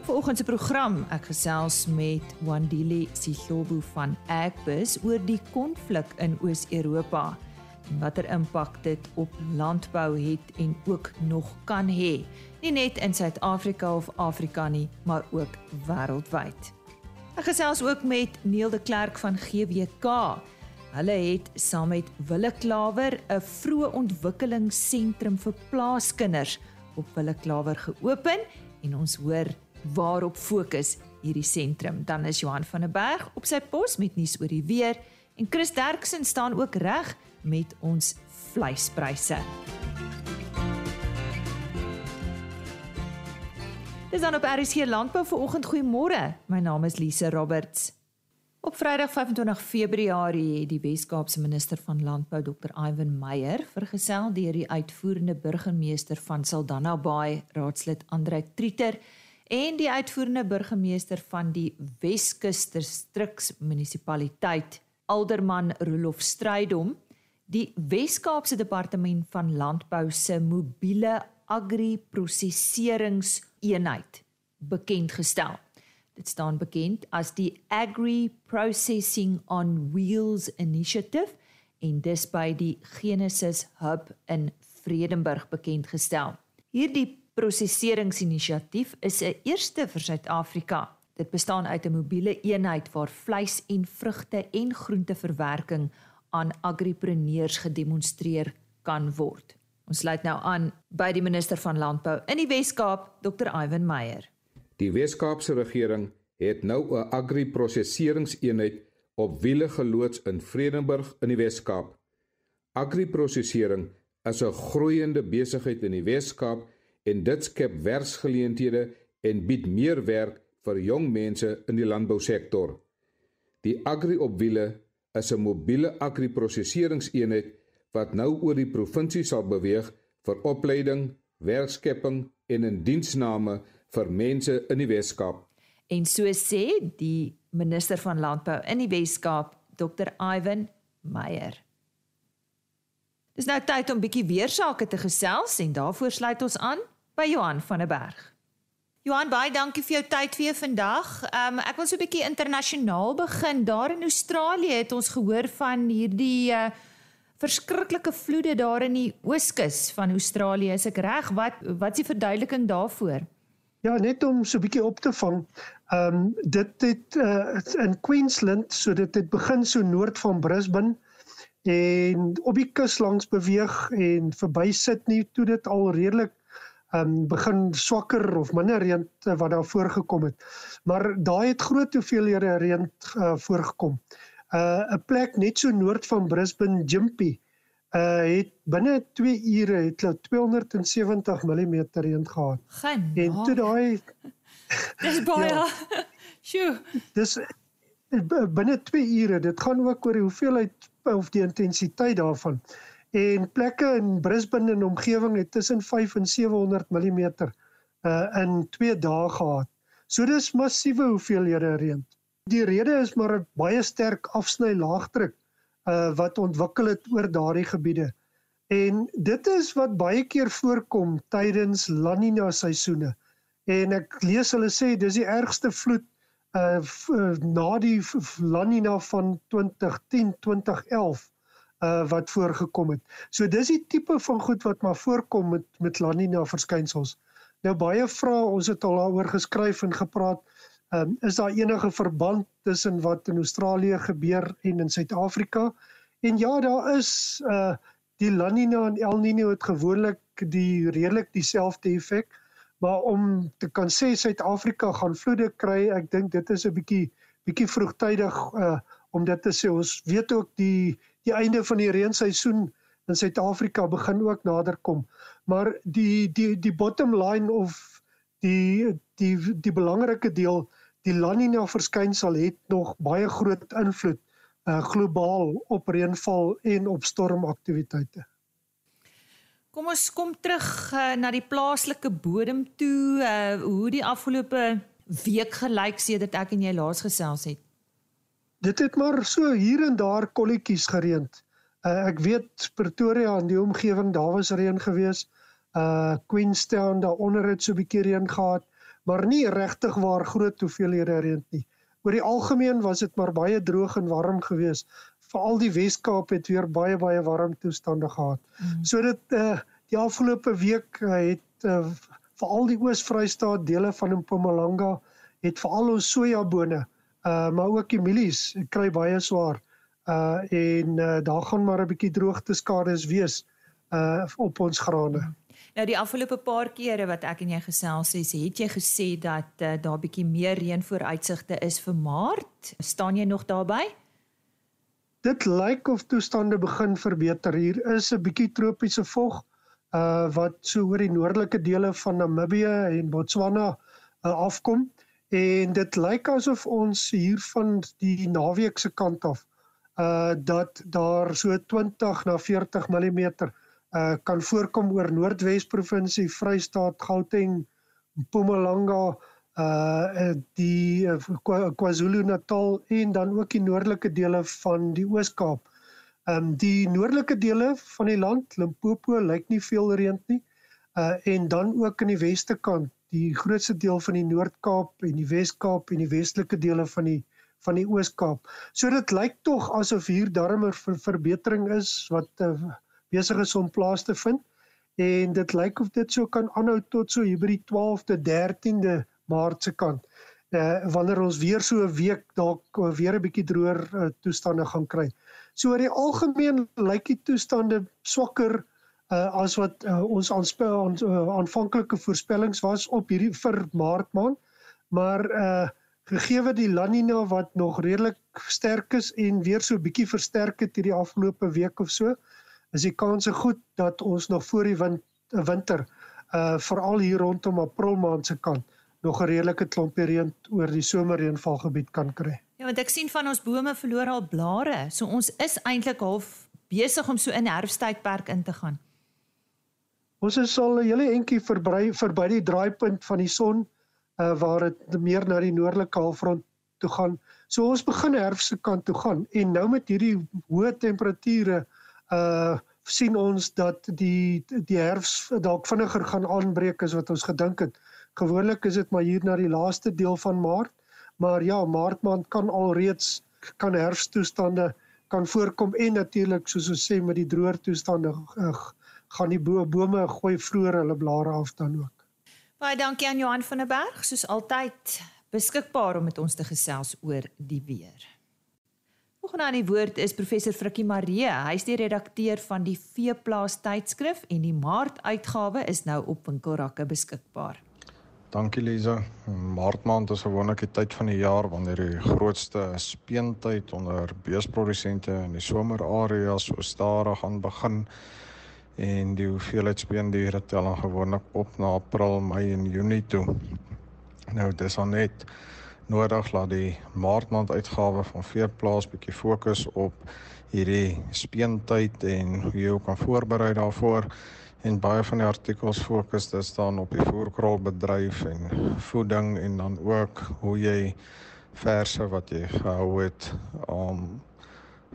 Op vanoggend se program, ek gesels met Wandile Sihlobo van Agbus oor die konflik in Oos-Europa en watter impak dit op landbou het en ook nog kan hê, nie net in Suid-Afrika of Afrika nie, maar ook wêreldwyd. Ek gesels ook met Neil de Klerk van GWK. Hulle het saam met Wille Klawer 'n vroeë ontwikkelingsentrum vir plaaskinders op Wille Klawer geopen en ons hoor waarop fokus hierdie sentrum. Dan is Johan van der Berg op sy pos met nuus oor die weer en Chris Derksen staan ook reg met ons vleispryse. Dis dan op RC Landbou vir oggend goeiemôre. My naam is Lise Roberts. Op Vrydag 25 Februarie het die Wes-Kaapse minister van Landbou Dr. Ivan Meyer vergesel deur die uitvoerende burgemeester van Saldanha Bay, raadslid Andre Trieter en die uitvoerende burgemeester van die Weskus Distriks Munisipaliteit, Alderman Rolof Strydom, die Wes-Kaapse Departement van Landbou se mobiele agri-prosesseringseenheid bekend gestel. Dit staan bekend as die Agri Processing on Wheels Initiative en dis by die Genesis Hub in Vredenburg bekend gestel. Hierdie prosesseringsinisiatief is 'n eerste vir Suid-Afrika. Dit bestaan uit 'n mobiele eenheid waar vleis en vrugte en groenteverwerking aan agripreneurs gedemonstreer kan word. Ons sluit nou aan by die minister van landbou in die Wes-Kaap, Dr. Ivan Meyer. Die Wes-Kaapse regering het nou 'n agriprosesseringseenheid op wiele geloods in Vredenburg in die Wes-Kaap. Agriprosessering is 'n groeiende besigheid in die Wes-Kaap en dit skep werksgeleenthede en bied meer werk vir jong mense in die landbousektor. Die Agri op wiele is 'n mobiele agri-prosesseringseenheid wat nou oor die provinsie sal beweeg vir opleiding, werkskepping en indiensname vir mense in die Wes-Kaap. En so sê die minister van landbou in die Wes-Kaap, Dr. Ivan Meyer. Dis nou tyd om bietjie weer sake te gesels en daarvoor sluit ons aan by Johan van der Berg. Johan, baie dankie vir jou tyd weer vandag. Um ek wil so 'n bietjie internasionaal begin. Daar in Australië het ons gehoor van hierdie uh verskriklike vloede daar in die ooskus van Australië. Is ek reg? Wat wat's die verduideliking daarvoor? Ja, net om so 'n bietjie op te vang. Um dit het uh in Queensland, so dit het begin so noord van Brisbane en op die kus langs beweeg en verby Sydney toe dit al redelik um begin swakker of minder reën wat daar voorgekom het. Maar daai het groot hoeveelhede reën uh, voorgekom. 'n uh, plek net so noord van Brisbane, Gympie, uh het binne 2 ure het hulle 270 mm reën gehad. Geen. En toe daai Dis baie. ja. Sjoe. Dis binne 2 ure. Dit gaan ook oor die hoeveelheid of die intensiteit daarvan. En plekke in Brisbane en omgewing het tussen 5 en 700 mm uh in 2 dae gehad. So dis massiewe hoeveelhede reën. Die rede is maar 'n baie sterk afsny laagdruk uh wat ontwikkel het oor daardie gebiede. En dit is wat baie keer voorkom tydens La Nina seisoene. En ek lees hulle sê dis die ergste vloed uh, na die La Nina van 2010 2011 uh wat voorgekom het. So dis die tipe van goed wat maar voorkom met met La Nina verskynsels. Nou baie vrae, ons het al daaroor geskryf en gepraat. Um is daar enige verband tussen wat in Australië gebeur en in Suid-Afrika? En ja, daar is uh die La Nina en El Niño het gewoonlik die redelik dieselfde effek. Maar om te kan sê Suid-Afrika gaan vloede kry, ek dink dit is 'n bietjie bietjie vroegtydig uh om dit te sê. Ons weet ook die die einde van die reenseisoen in Suid-Afrika begin ook nader kom. Maar die die die bottom line of die die die belangrike deel, die La Nina verskynsel het nog baie groot invloed uh globaal op reënval en op stormaktiwiteite. Kom ons kom terug uh, na die plaaslike bodem toe, uh, hoe die afgelope week gelyk sedert ek en jy laas gesels het. Dit het maar so hier en daar kolletjies gereën. Uh, ek weet Pretoria en die omgewing, daar was reën gewees. Uh Queenstown daaronder het so 'n bietjie reën gehad, maar nie regtig waar groot hoeveelhede reën nie. Oor die algemeen was dit maar baie droog en warm geweest. Veral die Wes-Kaap het weer baie baie warm toestande gehad. Mm. So dit uh die afgelope week uh, het uh, veral die Oos-Vrystaat dele van Mpumalanga het veral ons sojabone uh maar ook die mielies kry baie swaar. Uh en uh, daar gaan maar 'n bietjie droogteskades wees uh op ons grane. Nou die afgelope paar kere wat ek en jy gesels het, het jy gesê dat uh, daar bietjie meer reën vooruitsigte is vir Maart. Staan jy nog daarby? Dit lyk of toestande begin verbeter. Hier is 'n bietjie tropiese vog uh wat so oor die noordelike dele van Namibië en Botswana uh, afkom en dit lyk asof ons hier van die naweek se kant af uh dat daar so 20 na 40 mm uh kan voorkom oor Noordwes provinsie, Vrystaat, Gauteng, Mpumalanga, uh die uh, KwaZulu-Natal en dan ook die noordelike dele van die Oos-Kaap. Um die noordelike dele van die land, Limpopo, lyk nie veel reën nie. Uh en dan ook in die weste kant die grootste deel van die Noord-Kaap en die Wes-Kaap en die westelike dele van die van die Oos-Kaap. So dit lyk tog asof hier darmer ver, verbetering is wat uh, besig is om plaas te vind en dit lyk of dit so kan aanhou tot so hier by die 12de 13de Maart se kant. Uh wanneer ons weer so 'n week dalk weer 'n bietjie droër uh, toestande gaan kry. So oor die algemeen lyk die toestande swakker uh, as wat uh, ons aanspel ons uh, aanvanklike voorspellings was op hierdie vir Maart maand. Maar uh gegee die La Nina wat nog redelik sterk is en weer so bietjie versterk het hierdie afgelope week of so, is die kanse goed dat ons nog voor die win winter uh veral hier rondom April maand se kant nog 'n redelike klompie reën oor die somerreënvalgebied kan kry. Ja, want ek sien van ons bome verloor al blare, so ons is eintlik half besig om so in herfsttydperk in te gaan. Ons is al 'n hele entjie verby verby die draaipunt van die son uh, waar dit meer na die noordelike halfrond toe gaan. So ons begin herfse kant toe gaan en nou met hierdie hoë temperature uh sien ons dat die die herfs dalk vinniger gaan aanbreek as wat ons gedink het. Gewoonlik is dit maar hier na die laaste deel van Maart, maar ja, Maart maand kan alreeds kan herfstoestande kan voorkom en natuurlik soos ons sê met die droër toestande uh, gaan die bo bome gooi vroeër hulle blare af dan ook. Baie dankie aan Johan van der Berg, soos altyd beskikbaar om met ons te gesels oor die weer. Volgende aan die woord is professor Frikkie Maree. Hy is die redakteur van die Veeplaas tydskrif en die Maart uitgawe is nou op winkelrakke beskikbaar. Dankie Liza. Maart maand is gewoonlik die tyd van die jaar wanneer die grootste speentyd onder beesprodusente in die somerareas so stadig aan begin en die hoeveelheid speendiere tel dan gewoonlik op na April, Mei en Junie toe. Nou dis dan net nodig dat die Maartmaand uitgawe van Veeplaas bietjie fokus op hierdie speentyd en hoe jy kan voorberei daarvoor en baie van die artikels fokus dus dan op die voerkraalbedryf en voeding en dan ook hoe jy verse wat jy gehou het om um,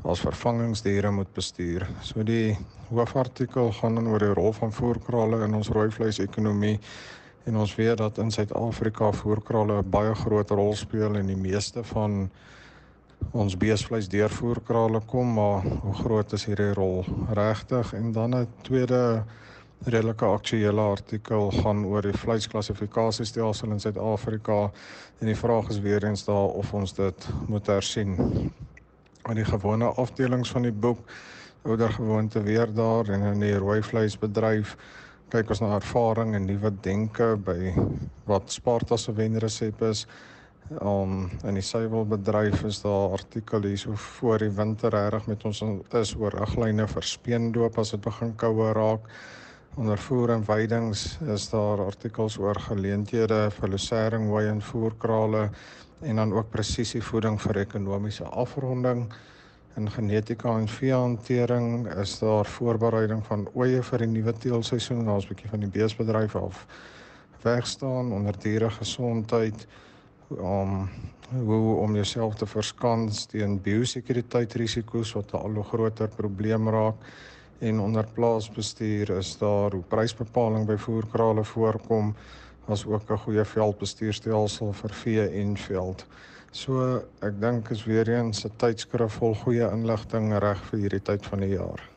as vervangingsdiere moet bestuur. So die hoofartikel gaan dan oor die rol van voerkrale in ons rooi vleis ekonomie en ons weet dat in Suid-Afrika voerkrale 'n baie groot rol speel en die meeste van ons beesvleis deur voerkrale kom, maar hoe groot is hierdie rol regtig? En dan 'n tweede redelike aktuele artikel gaan oor die vleisklassifikasiestelsel in Suid-Afrika en die vraag is weer eens daar of ons dit moet hersien aan die gewone afdelings van die boek ouer gewoonte weer daar en in die rooi vleisbedryf kyk ons na ervaring en nuwe denke by wat Sparta se wenresep is. Um in die suiwelbedryf is daar artikel hier so voor die winter reg met ons is oor riglyne vir speendoop as dit begin koue raak. Onder voer en weidings is daar artikels oor geleenthede vir losering, hooi en voerkrale en dan ook presisievoeding vir ekonomiese afronding. In genetika en veehantering is daar voorbereiding van oeye vir die nuwe teelseisoen. Daar's 'n bietjie van die beesbedryf af wegstaan onder diere gesondheid om hoe om jouself te verskans teen biosekuriteitsrisiko's wat 'n al hoe groter probleem raak en onder plaasbestuur is daar hoe prysbepaling by voerkrale voorkom as ook 'n goeie veldbestuurstelsel vir vee en veld. So ek dink is weer eens 'n tydskrif vol goeie inligting reg vir hierdie tyd van die jaar.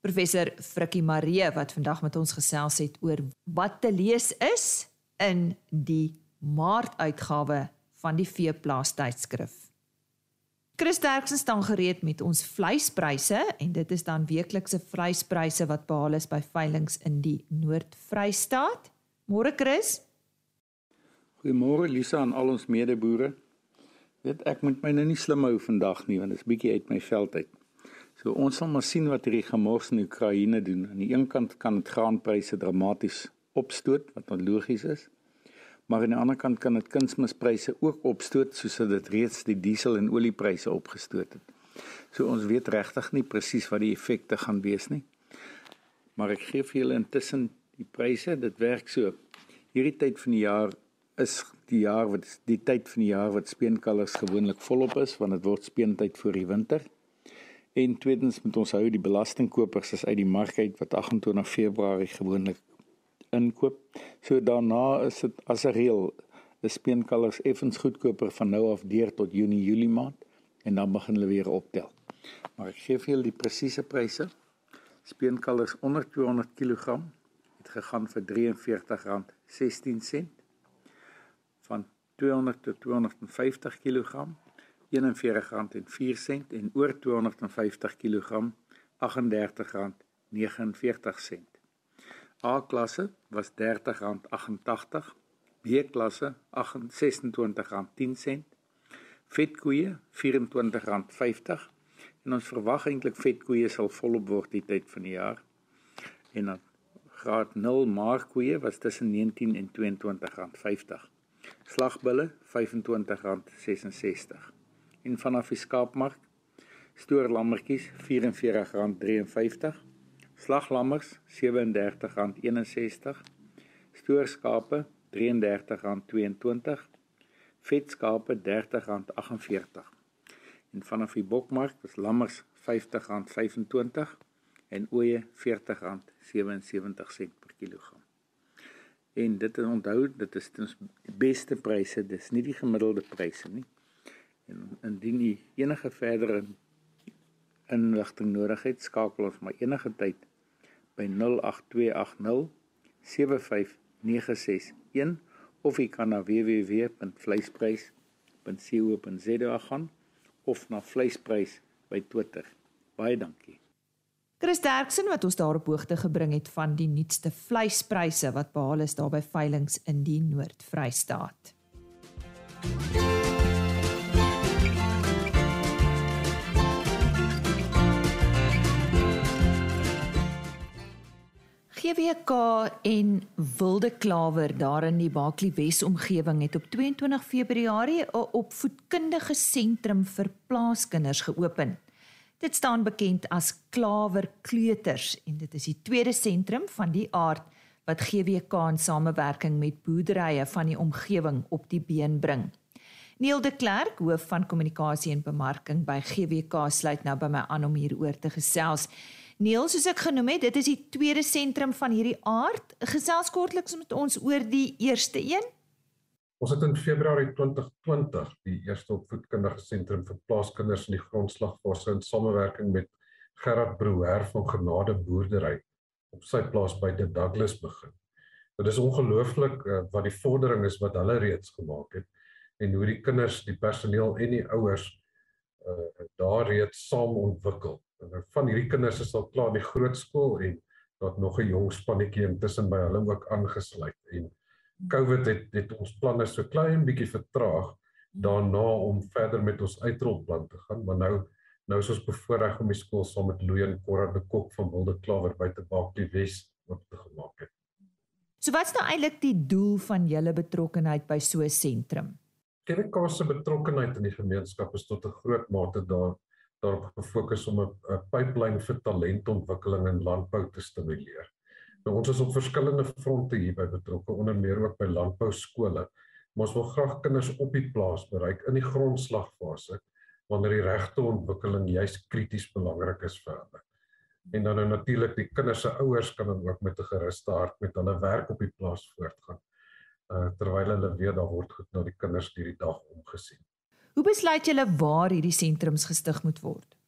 Professor Frikkie Marie wat vandag met ons gesels het oor wat te lees is in die Maart uitgawe van die Veeplaas tydskrif. Chris Derksen staan gereed met ons vleispryse en dit is dan weeklikse vleispryse wat behaal is by veilinge in die Noord-Vrystaat. Môre Chris. Goeiemôre Lisa aan al ons medeboere. Weet ek moet my nou nie slim hou vandag nie want dit is bietjie uit my veld uit. So ons sal maar sien wat hierdie gemors in Oekraïne doen. Aan die een kant kan dit graanpryse dramaties opstoot wat logies is. Maar aan die ander kant kan dit kunsmispryse ook opstoot soos dit reeds die diesel en oliepryse opgestoot het. So ons weet regtig nie presies wat die effekte gaan wees nie. Maar ek gee vir julle intussen die pryse, dit werk so. Hierdie tyd van die jaar is die jaar wat die tyd van die jaar wat speenkalvers gewoonlik volop is want dit word speentyd vir die winter. En tweedens moet ons hou die belastingkopers is uit die mark uit wat 28 Februarie gewoonlik inkoop. So daarna is dit as 'n reël is speenkalvers effens goedkoper van nou af deur tot Junie Julie maand en dan begin hulle weer optel. Maar ek gee vir julle die presiese pryse. Speenkalvers onder 200 kg het gegaan vir R43.16 van 200 tot 250 kg R41.04 en oor 250 kg R38.49. A klasse was R30.88, B klasse R26.10, vetkoeie R24.50 en ons verwag eintlik vetkoeie sal volop word die tyd van die jaar. En dan graad 0 maarkoeie was tussen 19 en R22.50. Slagbulle R25.66. En vanaf die skaapmark stoorlammetjies R44.53. Slaglammers R37.61. Stoorskape R33.22. Vetskape R30.48. En vanaf die bokmark was lammers R50.25 en ooe R40.77 per kilogram. En dit is onthou, dit is ons beste pryse, dis nie die gemiddelde pryse nie. En indien jy enige verdere inligting nodig het, skakel ons maar enige tyd by 08280 75961 of jy kan na www.vleisprys.co.za gaan of na vleisprys by Twitter. Baie dankie. Chris Derksen wat ons daarop hoogte gebring het van die nuutste vleispryse wat behaal is daar by veilinge in die Noord-Vrystaat. GWK en Wilde Klawer daar in die Baaklie Wes omgewing het op 22 Februarie 'n opvoedkundige sentrum vir plaaskinders geopen. Dit staan bekend as Klawer Kleuters en dit is die tweede sentrum van die aard wat GWK in samewerking met boerderye van die omgewing op die been bring. Neil de Klerk, hoof van kommunikasie en bemarking by GWK, sluit nou by my aan om hieroor te gesels. Neil, soos ek genoem het, dit is die tweede sentrum van hierdie aard. Gesels kortliks met ons oor die eerste een. Ons het in Februarie 2020 die eerste opvoedkundige sentrum vir plaaskinders in die grondslagfase in samewerking met Gerard Brouwer van Genade Boerdery op sy plaas by die Douglas begin. Dit is ongelooflik uh, wat die vordering is wat hulle reeds gemaak het en hoe die kinders, die personeel en die ouers uh, daar reeds saam ontwikkel. Van hierdie kinders is al klaar in die groot skool en daar't nog 'n jong spannetjie intussen by hulle ook aangesluit en COVID het het ons planne so klein bietjie vertraag daarna om verder met ons uitrolplan te gaan, maar nou nou is ons bevoorreg om die skool saam met Louw en Cora de Kok van Wilde Klawer by te Baak die Wes op te gemaak het. So wat's nou eintlik die doel van julle betrokkeheid by so 'n sentrum? Kerkkaar se betrokkeheid in die gemeenskap is tot 'n groot mate daar daarop gefokus om 'n pipeline vir talentontwikkeling in landbou te stimuleer. Nou ons is op verskillende fronte hierby betrokke, onder meer ook by landbou skole. Maar ons wil graag kinders op die plaas bereik in die grondslagfase wanneer die regte ontwikkeling juis krities belangrik is vir hulle. En dan nou natuurlik die kinders se ouers kan dan ook met 'n geruste hart met hulle werk op die plaas voortgaan. uh terwyl hulle weet daar word goed na die kinders hierdie dag omgesien. Hoe besluit julle waar hierdie sentrums gestig moet word?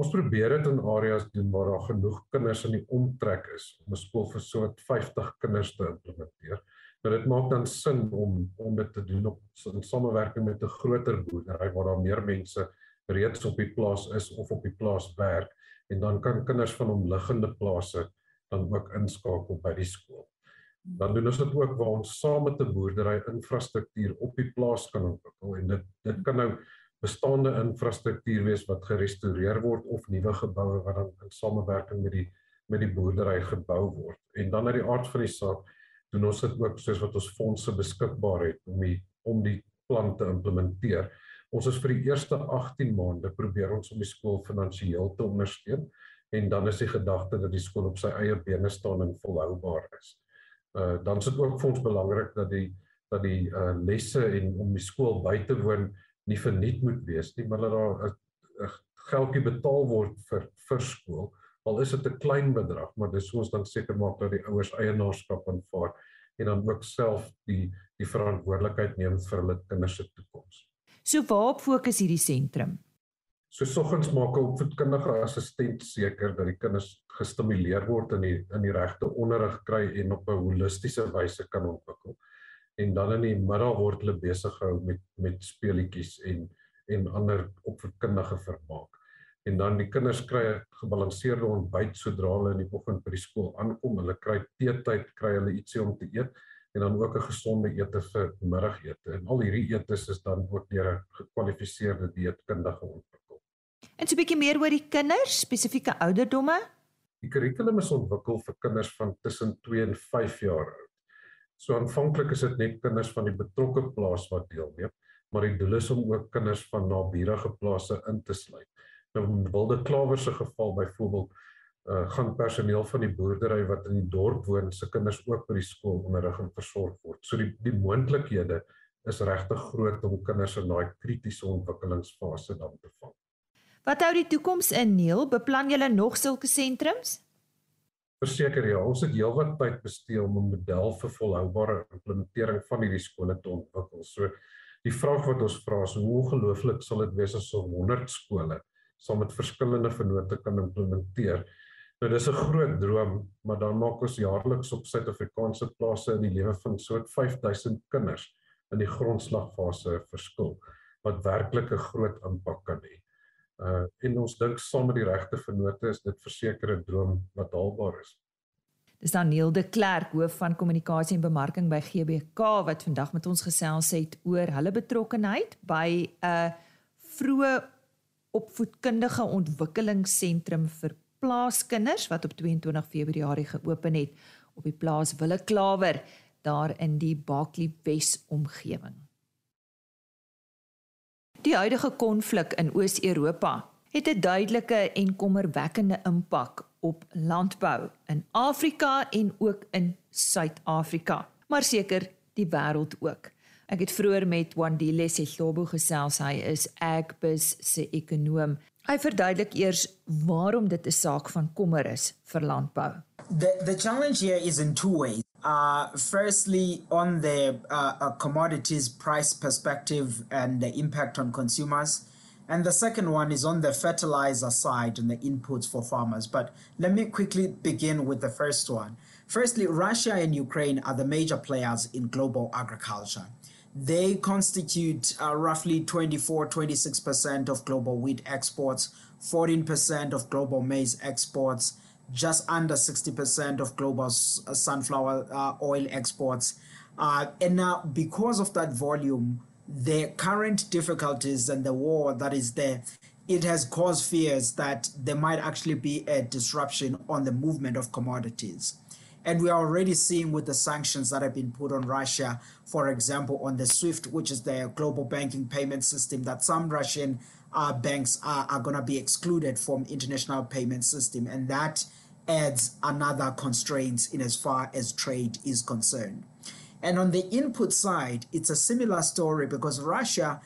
Ons probeer dit in areas doen waar daar genoeg kinders in die omtrek is om 'n skool vir so 50 kinders te implementeer. Maar dit maak dan sin om om dit te doen op in samewerking met 'n groter boerdery waar daar meer mense reeds op die plaas is of op die plaas werk en dan kan kinders van omliggende plase dan ook inskakel by die skool. Dan doen ons dit ook waar ons saam met 'n boerdery infrastruktuur op die plaas kan ontwikkel en dit dit kan nou bestaande infrastruktuur wees wat gerestoreer word of nuwe geboue wat dan in samewerking met die met die boerdery gebou word. En dan uit die aard van die saak doen ons dit ook soos wat ons fondse beskikbaar het om die om die plan te implementeer. Ons is vir die eerste 18 maande probeer ons om die skool finansiëel te ondersteun en dan is die gedagte dat die skool op sy eie bene staan en volhoubaar is. Uh dan is dit ook vir ons belangrik dat die dat die uh lesse en om die skool by te woon nie verniet moet wees nie, maar dat daar 'n geldjie betaal word vir vir skool. Al is dit 'n klein bedrag, maar dis ons dan seker maak dat die ouers eienaarskap aanvaar en dan ook self die die verantwoordelikheid neem vir hulle kinders se toekoms. So waarop fokus hierdie sentrum? So soggens maak 'n opvoedkundige assistent seker dat die kinders gestimuleer word in die in die regte onderrig kry en op 'n holistiese wyse kan ontwikkel. En dan in die middag word hulle besig gehou met met speletjies en en ander opvoedkundige vermaak. En dan die kinders kry 'n gebalanseerde ontbyt sodra hulle in die oggend by die skool aankom. Hulle kry teetyd, kry hulle ietsie om te eet en dan ook 'n gesonde ete vir middagete. En al hierdie etes is dan ook deur 'n gekwalifiseerde dieetkundige ontwikkel. En so 'n bietjie meer oor die kinders, spesifieke ouderdomme? Die kurrikulum is ontwikkel vir kinders van tussen 2 en 5 jaar oud. So aanvanklik is dit net kinders van die betrokke plaas wat deelneem, maar die doel is om ook kinders van naburige plase in te sluit. Nou in Wilde Klawer se geval byvoorbeeld uh, gaan personeel van die boerdery wat in die dorp woon se kinders ook by die skool onderrig en versorg word. So die die moontlikhede is regtig groot om kinders in daai kritiese ontwikkelingsfase dan te vang. Wat hou die toekoms in Neil? Beplan julle nog sulke sentrums? Verseker ja, ons het heelwat tyd bestee om 'n model vir volhoubare implementering van hierdie skole te ontwikkel. So die vraag wat ons vra is hoe ongelooflik sal dit wees as ons 100 skole saam met verskillende vennote kan implementeer Nou dis 'n groot droom, maar dan maak ons jaarliks op Suid-Afrikaanse plase in die lewe van so 5000 kinders in die grondslagfase verskil wat werklik 'n groot impak kan hê. Uh en ons dink saam met die regte vennote is dit verseker 'n droom wat haalbaar is. Dis Daniel de Klerk, hoof van kommunikasie en bemarking by GBK wat vandag met ons gesels het oor hulle betrokkeheid by 'n vroeë opvoedkundige ontwikkelingsentrum vir plaaskinders wat op 22 Februarie geopen het op die plaas Willeklawer daar in die Baklie Wes omgewing. Die huidige konflik in Oos-Europa het 'n duidelike en kommerwekkende impak op landbou in Afrika en ook in Suid-Afrika, maar seker die wêreld ook. Ek het vroeër met Wandile Sehlobo gesels, hy is Agbus se ekonom Hy verduidelik eers waarom dit 'n saak van kommer is vir landbou. The the challenge here is in two ways. Uh firstly on the uh, commodities price perspective and the impact on consumers. And the second one is on the fertilizer side and the inputs for farmers. But let me quickly begin with the first one. Firstly, Russia and Ukraine are the major players in global agriculture. They constitute uh, roughly 24, 26% of global wheat exports, 14% of global maize exports, just under 60% of global uh, sunflower uh, oil exports. Uh, and now, because of that volume, the current difficulties and the war that is there, it has caused fears that there might actually be a disruption on the movement of commodities. And we are already seeing with the sanctions that have been put on Russia, for example, on the SWIFT, which is the global banking payment system, that some Russian uh, banks are, are going to be excluded from international payment system. And that adds another constraint in as far as trade is concerned. And on the input side, it's a similar story because Russia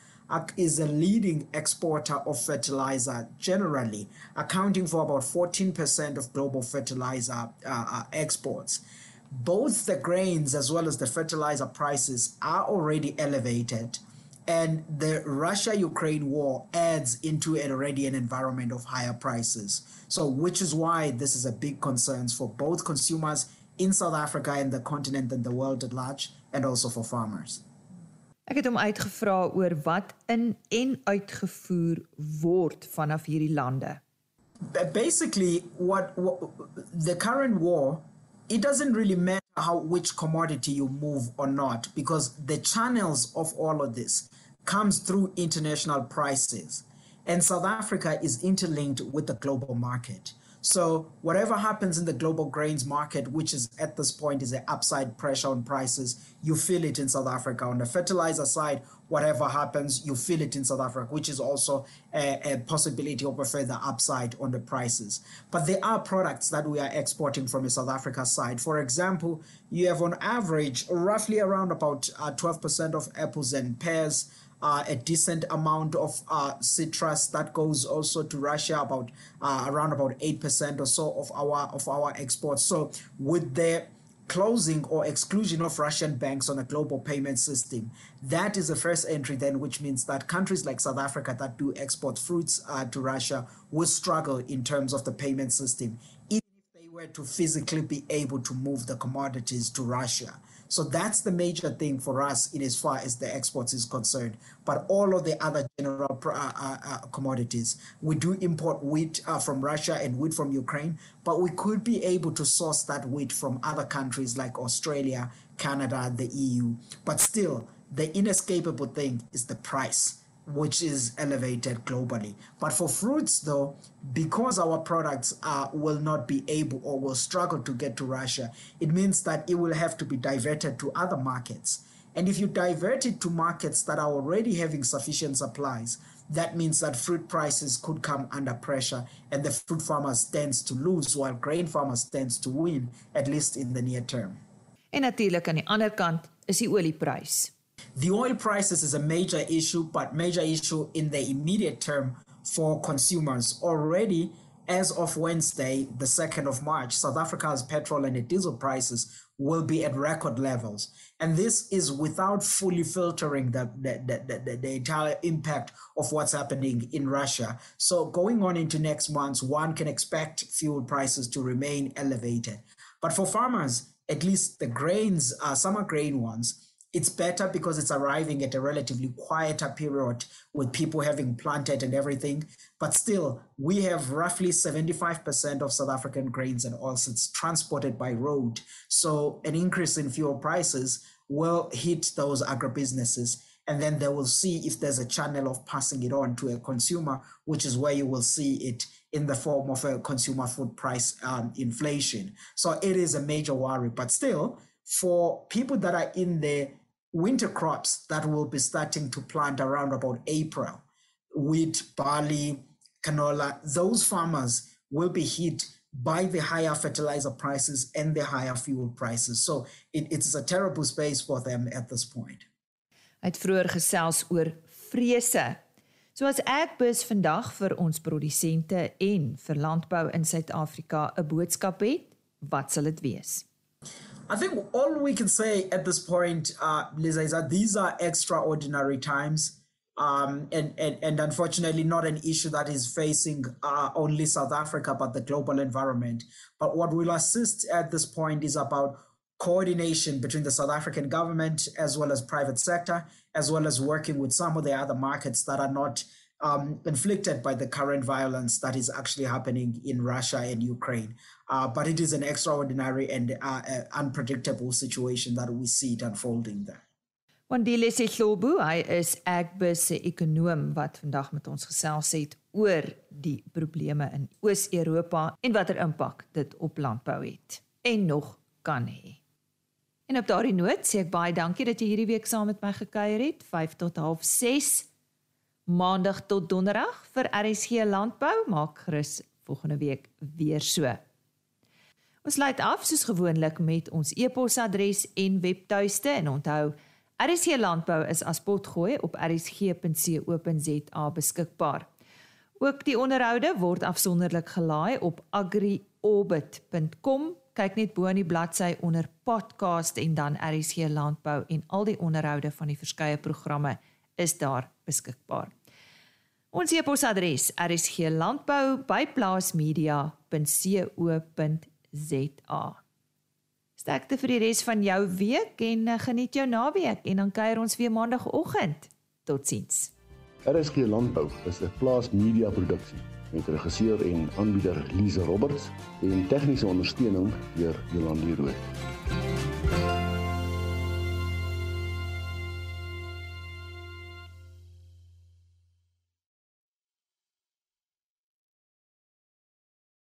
is a leading exporter of fertilizer generally, accounting for about 14% of global fertilizer uh, uh, exports. both the grains as well as the fertilizer prices are already elevated. And the Russia Ukraine war adds into it already an environment of higher prices. So, which is why this is a big concern for both consumers in South Africa and the continent and the world at large, and also for farmers. Ek het hom uitgevra oor wat in en uitgevoer word vanaf hierdie lande. Basically what, what the current war it doesn't really matter how which commodity you move or not because the channels of all of this comes through international prices and South Africa is interlinked with the global market. So whatever happens in the global grains market, which is at this point is an upside pressure on prices, you feel it in South Africa. On the fertilizer side, whatever happens, you feel it in South Africa, which is also a, a, possibility of a further upside on the prices. But there are products that we are exporting from the South Africa side. For example, you have on average roughly around about uh, 12% of apples and pears uh, a decent amount of uh, citrus that goes also to Russia, about uh, around about eight percent or so of our of our exports. So with the closing or exclusion of Russian banks on a global payment system, that is the first entry then, which means that countries like South Africa that do export fruits uh, to Russia will struggle in terms of the payment system, even if they were to physically be able to move the commodities to Russia. So that's the major thing for us in as far as the exports is concerned. But all of the other general uh, uh, uh, commodities, we do import wheat uh, from Russia and wheat from Ukraine, but we could be able to source that wheat from other countries like Australia, Canada, the EU. But still, the inescapable thing is the price which is elevated globally. But for fruits, though, because our products uh, will not be able or will struggle to get to Russia, it means that it will have to be diverted to other markets. And if you divert it to markets that are already having sufficient supplies, that means that fruit prices could come under pressure and the fruit farmers stands to lose while grain farmers stands to win, at least in the near term. En natuurlik aan die ander kant is die olieprys. The oil prices is a major issue, but major issue in the immediate term for consumers. Already, as of Wednesday, the 2nd of March, South Africa's petrol and diesel prices will be at record levels. And this is without fully filtering the, the, the, the, entire impact of what's happening in Russia. So, going on into next month, one can expect fuel prices to remain elevated. But for farmers, at least the grains, uh, summer grain ones, it's better because it's arriving at a relatively quieter period with people having planted and everything. But still, we have roughly 75% of South African grains and oilseeds transported by road. So an increase in fuel prices will hit those agribusinesses. And then they will see if there's a channel of passing it on to a consumer, which is where you will see it in the form of a consumer food price um, inflation. So it is a major worry. But still, for people that are in the winter crops that will be starting to plant around about April wheat, barley, canola, those farmers will be hit by the higher fertilizer prices and the higher fuel prices. So it, it's a terrible space for them at this point. Het vroeër gesels oor vrese. So as ek bus vandag vir ons produsente en vir landbou in Suid-Afrika 'n boodskap het, wat sal dit wees? I think all we can say at this point, uh, Lisa, is that these are extraordinary times. Um, and, and, and unfortunately, not an issue that is facing uh, only South Africa, but the global environment. But what will assist at this point is about coordination between the South African government as well as private sector, as well as working with some of the other markets that are not um, inflicted by the current violence that is actually happening in Russia and Ukraine. Uh, but it is an extraordinary and uh, uh, unpredictable situation that we see it unfolding there. Wandile Sehlobo, hy is Agbus se ekonom wat vandag met ons gesels het oor die probleme in Oos-Europa en watter impak dit op landbou het en nog kan hê. En op daardie noot sê ek baie dankie dat jy hierdie week saam met my gekuier het, 5 tot 06:30 Maandag tot Donderdag vir RSG Landbou, maak gerus volgende week weer so. Ons sluit af soos gewoonlik met ons e-posadres en webtuiste en onthou RSC Landbou is as potgooi op rsg.co.za beskikbaar. Ook die onderhoude word afsonderlik gelaai op agriorbit.com Kyk net bo aan die bladsy onder podcast en dan RSG Landbou en al die onderhoude van die verskeie programme is daar beskikbaar. Ons e-posadres rsglandbou@plaasmedia.co.za. Sterkte vir die res van jou week en eh, geniet jou naweek en dan kuier ons weer maandagooggend. Totsiens. RSG Landbou is 'n plaasmedia produksie met regisseur en aanbieder Lize Roberts en tegniese ondersteuning deur Jolande Rooi.